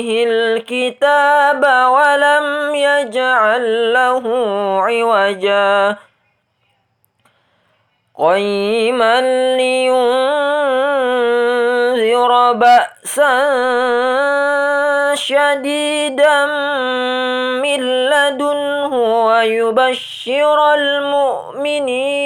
عبده الكتاب ولم يجعل له عوجا قيما لينذر بأسا شديدا من لدنه ويبشر المؤمنين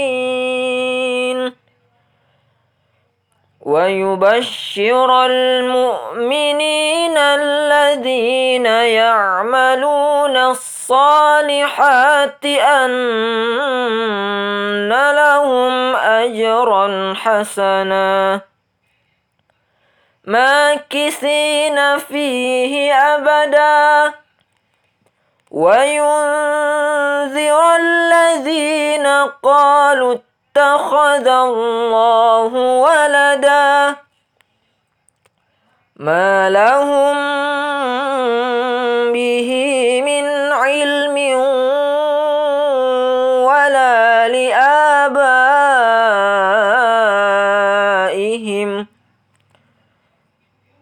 ويبشر المؤمنين الذين يعملون الصالحات أن لهم أجرا حسنا. ماكثين فيه أبدا. وينذر الذين قالوا اتخذ الله ولدا. ما لهم به من علم ولا لآبائهم.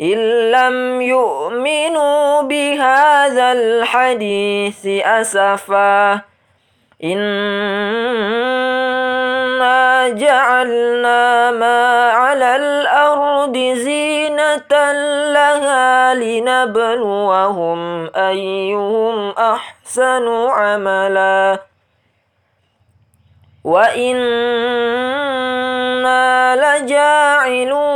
إن لم يؤمنوا بهذا الحديث أسفا. إنا جعلنا ما على الأرض زينة لها لنبلوهم أيهم أحسن عملا. وإنا لجاعلون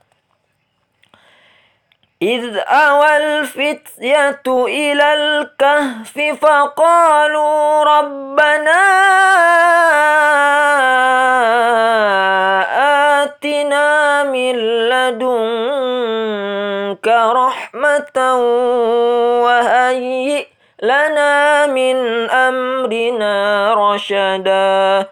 إذ أوى الفتية إلى الكهف فقالوا ربنا آتنا من لدنك رحمة وهيئ لنا من أمرنا رشدا